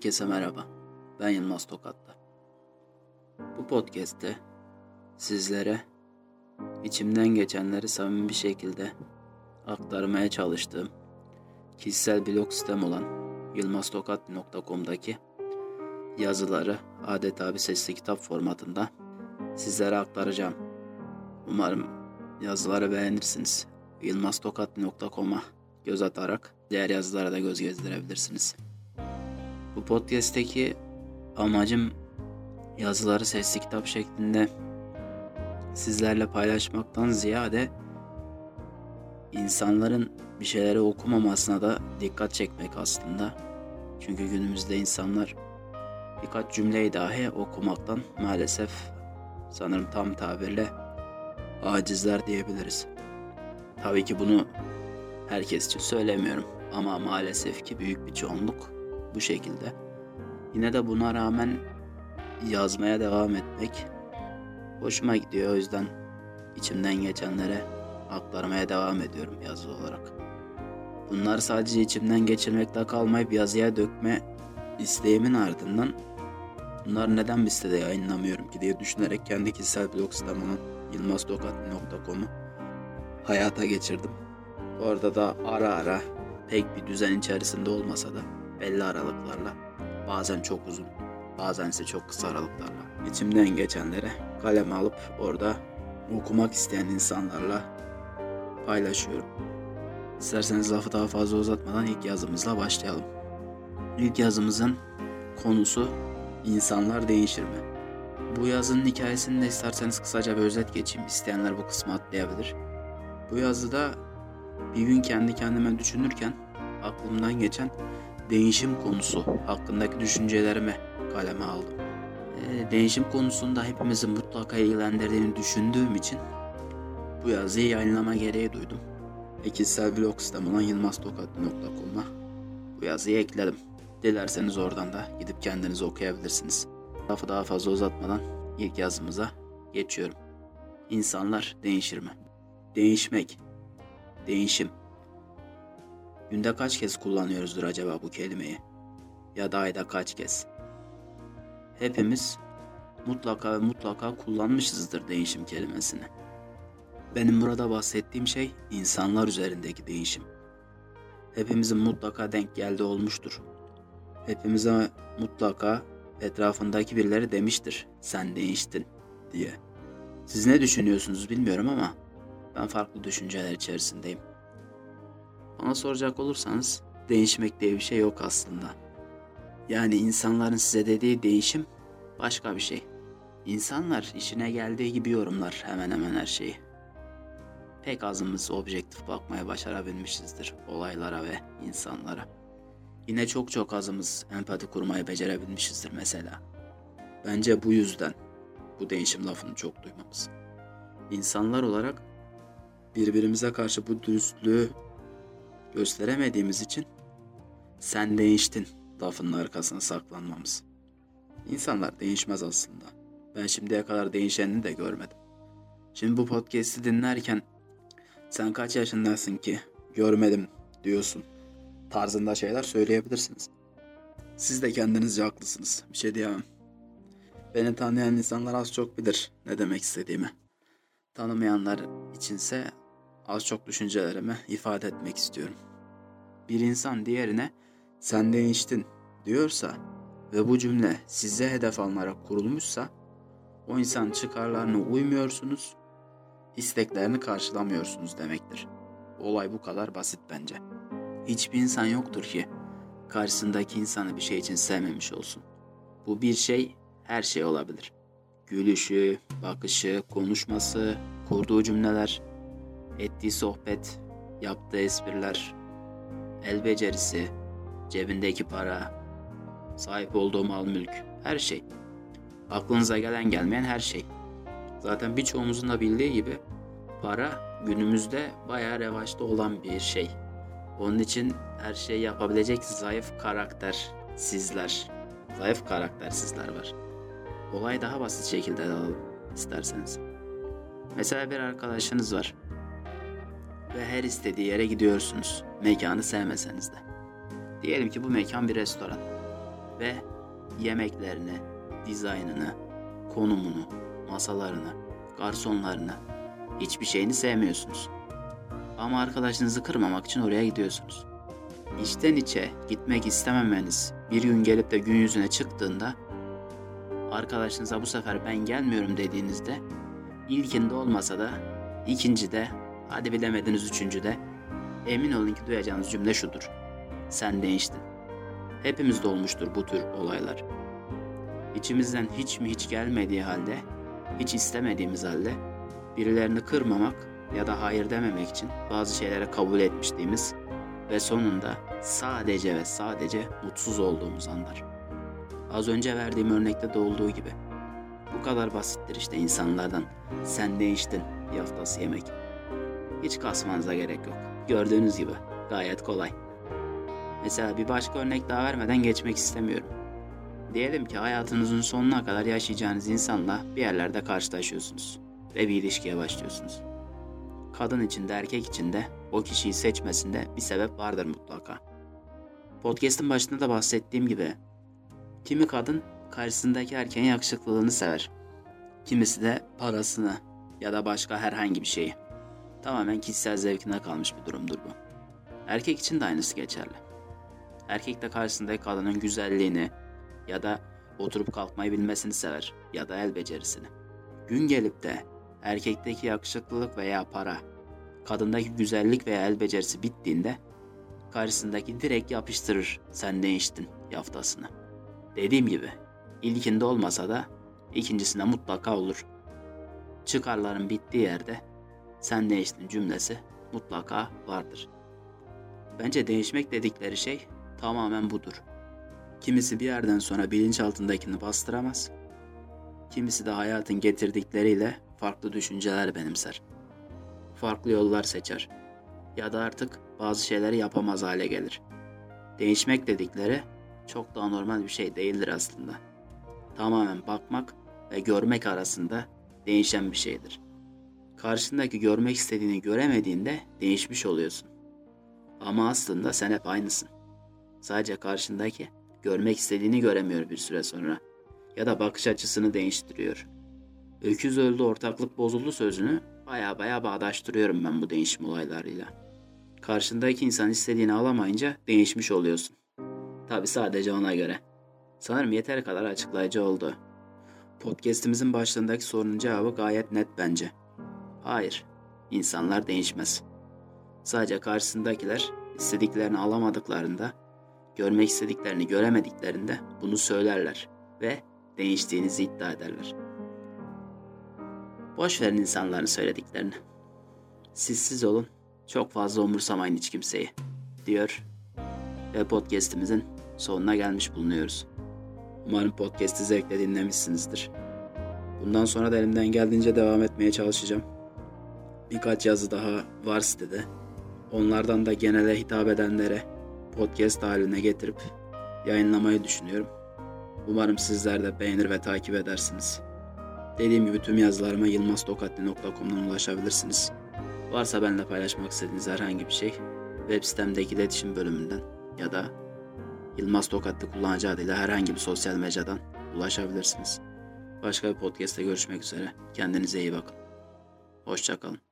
Herkese merhaba. Ben Yılmaz Tokatlı. Bu podcast'te sizlere içimden geçenleri samimi bir şekilde aktarmaya çalıştığım kişisel blog sistem olan yılmaztokatlı.com'daki yazıları adeta bir sesli kitap formatında sizlere aktaracağım. Umarım yazıları beğenirsiniz. yılmaztokatlı.com'a göz atarak diğer yazılara da göz gezdirebilirsiniz. Bu podcast'teki amacım yazıları sesli kitap şeklinde sizlerle paylaşmaktan ziyade insanların bir şeyleri okumamasına da dikkat çekmek aslında. Çünkü günümüzde insanlar birkaç cümleyi dahi okumaktan maalesef sanırım tam tabirle acizler diyebiliriz. Tabii ki bunu herkes için söylemiyorum ama maalesef ki büyük bir çoğunluk bu şekilde. Yine de buna rağmen yazmaya devam etmek hoşuma gidiyor. O yüzden içimden geçenlere aktarmaya devam ediyorum yazı olarak. Bunlar sadece içimden geçirmekte kalmayıp yazıya dökme isteğimin ardından bunlar neden bir sitede yayınlamıyorum ki diye düşünerek kendi kişisel blog sitem olan yılmaztokatli.com'u hayata geçirdim. Orada da ara ara pek bir düzen içerisinde olmasa da belli aralıklarla bazen çok uzun bazen ise çok kısa aralıklarla içimden geçenlere kaleme alıp orada okumak isteyen insanlarla paylaşıyorum. İsterseniz lafı daha fazla uzatmadan ilk yazımızla başlayalım. İlk yazımızın konusu insanlar değişir mi? Bu yazının hikayesini de isterseniz kısaca bir özet geçeyim. İsteyenler bu kısmı atlayabilir. Bu yazıda bir gün kendi kendime düşünürken aklımdan geçen değişim konusu hakkındaki düşüncelerimi kaleme aldım. E, değişim konusunda hepimizin mutlaka ilgilendirdiğini düşündüğüm için bu yazıyı yayınlama gereği duydum. Ve blog sitem olan yılmaztokatlı.com'a bu yazıyı ekledim. Dilerseniz oradan da gidip kendiniz okuyabilirsiniz. Lafı daha fazla uzatmadan ilk yazımıza geçiyorum. İnsanlar değişir mi? Değişmek, değişim, Günde kaç kez kullanıyoruzdur acaba bu kelimeyi? Ya da ayda kaç kez? Hepimiz mutlaka ve mutlaka kullanmışızdır değişim kelimesini. Benim burada bahsettiğim şey insanlar üzerindeki değişim. Hepimizin mutlaka denk geldiği olmuştur. Hepimize mutlaka etrafındaki birileri demiştir sen değiştin diye. Siz ne düşünüyorsunuz bilmiyorum ama ben farklı düşünceler içerisindeyim. Bana soracak olursanız değişmek diye bir şey yok aslında. Yani insanların size dediği değişim başka bir şey. İnsanlar işine geldiği gibi yorumlar hemen hemen her şeyi. Pek azımız objektif bakmaya başarabilmişizdir olaylara ve insanlara. Yine çok çok azımız empati kurmayı becerebilmişizdir mesela. Bence bu yüzden bu değişim lafını çok duymamız. İnsanlar olarak birbirimize karşı bu dürüstlüğü gösteremediğimiz için sen değiştin lafının arkasına saklanmamız. İnsanlar değişmez aslında. Ben şimdiye kadar değişenini de görmedim. Şimdi bu podcast'i dinlerken sen kaç yaşındasın ki görmedim diyorsun tarzında şeyler söyleyebilirsiniz. Siz de kendinizce haklısınız. Bir şey diyemem. Beni tanıyan insanlar az çok bilir ne demek istediğimi. Tanımayanlar içinse az çok düşüncelerimi ifade etmek istiyorum. Bir insan diğerine sen değiştin diyorsa ve bu cümle size hedef alınarak kurulmuşsa o insan çıkarlarına uymuyorsunuz, isteklerini karşılamıyorsunuz demektir. Olay bu kadar basit bence. Hiçbir insan yoktur ki karşısındaki insanı bir şey için sevmemiş olsun. Bu bir şey, her şey olabilir. Gülüşü, bakışı, konuşması, kurduğu cümleler, ettiği sohbet, yaptığı espriler, el becerisi, cebindeki para, sahip olduğu mal mülk, her şey. Aklınıza gelen gelmeyen her şey. Zaten birçoğumuzun da bildiği gibi para günümüzde bayağı revaçta olan bir şey. Onun için her şeyi yapabilecek zayıf karakter sizler. Zayıf karakter sizler var. Olay daha basit şekilde alalım isterseniz. Mesela bir arkadaşınız var ve her istediği yere gidiyorsunuz. Mekanı sevmeseniz de. Diyelim ki bu mekan bir restoran. ve yemeklerini, dizaynını, konumunu, masalarını, garsonlarını, hiçbir şeyini sevmiyorsunuz. Ama arkadaşınızı kırmamak için oraya gidiyorsunuz. İçten içe gitmek istememeniz bir gün gelip de gün yüzüne çıktığında arkadaşınıza bu sefer ben gelmiyorum dediğinizde ilkinde olmasa da ikincide hadi bilemediniz üçüncüde emin olun ki duyacağınız cümle şudur. Sen değiştin. Hepimizde olmuştur bu tür olaylar. İçimizden hiç mi hiç gelmediği halde, hiç istemediğimiz halde birilerini kırmamak ya da hayır dememek için bazı şeylere kabul etmişliğimiz ve sonunda sadece ve sadece mutsuz olduğumuz anlar. Az önce verdiğim örnekte de olduğu gibi. Bu kadar basittir işte insanlardan. Sen değiştin yaftası yemek. Hiç kasmanıza gerek yok. Gördüğünüz gibi gayet kolay. Mesela bir başka örnek daha vermeden geçmek istemiyorum. Diyelim ki hayatınızın sonuna kadar yaşayacağınız insanla bir yerlerde karşılaşıyorsunuz ve bir ilişkiye başlıyorsunuz. Kadın için de erkek için de o kişiyi seçmesinde bir sebep vardır mutlaka. Podcast'ın başında da bahsettiğim gibi kimi kadın karşısındaki erkeğin yakışıklılığını sever. Kimisi de parasını ya da başka herhangi bir şeyi. Tamamen kişisel zevkine kalmış bir durumdur bu. Erkek için de aynısı geçerli. Erkek de karşısındaki kadının güzelliğini ya da oturup kalkmayı bilmesini sever ya da el becerisini. Gün gelip de erkekteki yakışıklılık veya para, kadındaki güzellik veya el becerisi bittiğinde karşısındaki direkt yapıştırır sen değiştin yaftasını. Dediğim gibi ilkinde olmasa da ikincisinde mutlaka olur. Çıkarların bittiği yerde sen değiştin cümlesi mutlaka vardır. Bence değişmek dedikleri şey tamamen budur. Kimisi bir yerden sonra bilinçaltındakini bastıramaz. Kimisi de hayatın getirdikleriyle farklı düşünceler benimser. Farklı yollar seçer. Ya da artık bazı şeyleri yapamaz hale gelir. Değişmek dedikleri çok daha normal bir şey değildir aslında. Tamamen bakmak ve görmek arasında değişen bir şeydir. Karşındaki görmek istediğini göremediğinde değişmiş oluyorsun. Ama aslında sen hep aynısın. Sadece karşındaki görmek istediğini göremiyor bir süre sonra ya da bakış açısını değiştiriyor. Öküz öldü ortaklık bozuldu sözünü baya baya bağdaştırıyorum ben bu değişim olaylarıyla. Karşındaki insan istediğini alamayınca değişmiş oluyorsun. Tabi sadece ona göre. Sanırım yeteri kadar açıklayıcı oldu. Podcast'imizin başlarındaki sorunun cevabı gayet net bence. Hayır, insanlar değişmez. Sadece karşısındakiler istediklerini alamadıklarında, görmek istediklerini göremediklerinde bunu söylerler ve değiştiğinizi iddia ederler. Boş verin insanların söylediklerini. Siz siz olun, çok fazla umursamayın hiç kimseyi, diyor ve podcast'imizin sonuna gelmiş bulunuyoruz. Umarım podcast'i zevkle dinlemişsinizdir. Bundan sonra da elimden geldiğince devam etmeye çalışacağım. Birkaç yazı daha var sitede. Onlardan da genele hitap edenlere podcast haline getirip yayınlamayı düşünüyorum. Umarım sizler de beğenir ve takip edersiniz. Dediğim gibi tüm yazılarıma yılmaztokatli.com'dan ulaşabilirsiniz. Varsa benimle paylaşmak istediğiniz herhangi bir şey web sitemdeki iletişim bölümünden ya da Yılmaz Tokatlı kullanıcı adıyla herhangi bir sosyal mecradan ulaşabilirsiniz. Başka bir podcast'te görüşmek üzere. Kendinize iyi bakın. Hoşçakalın.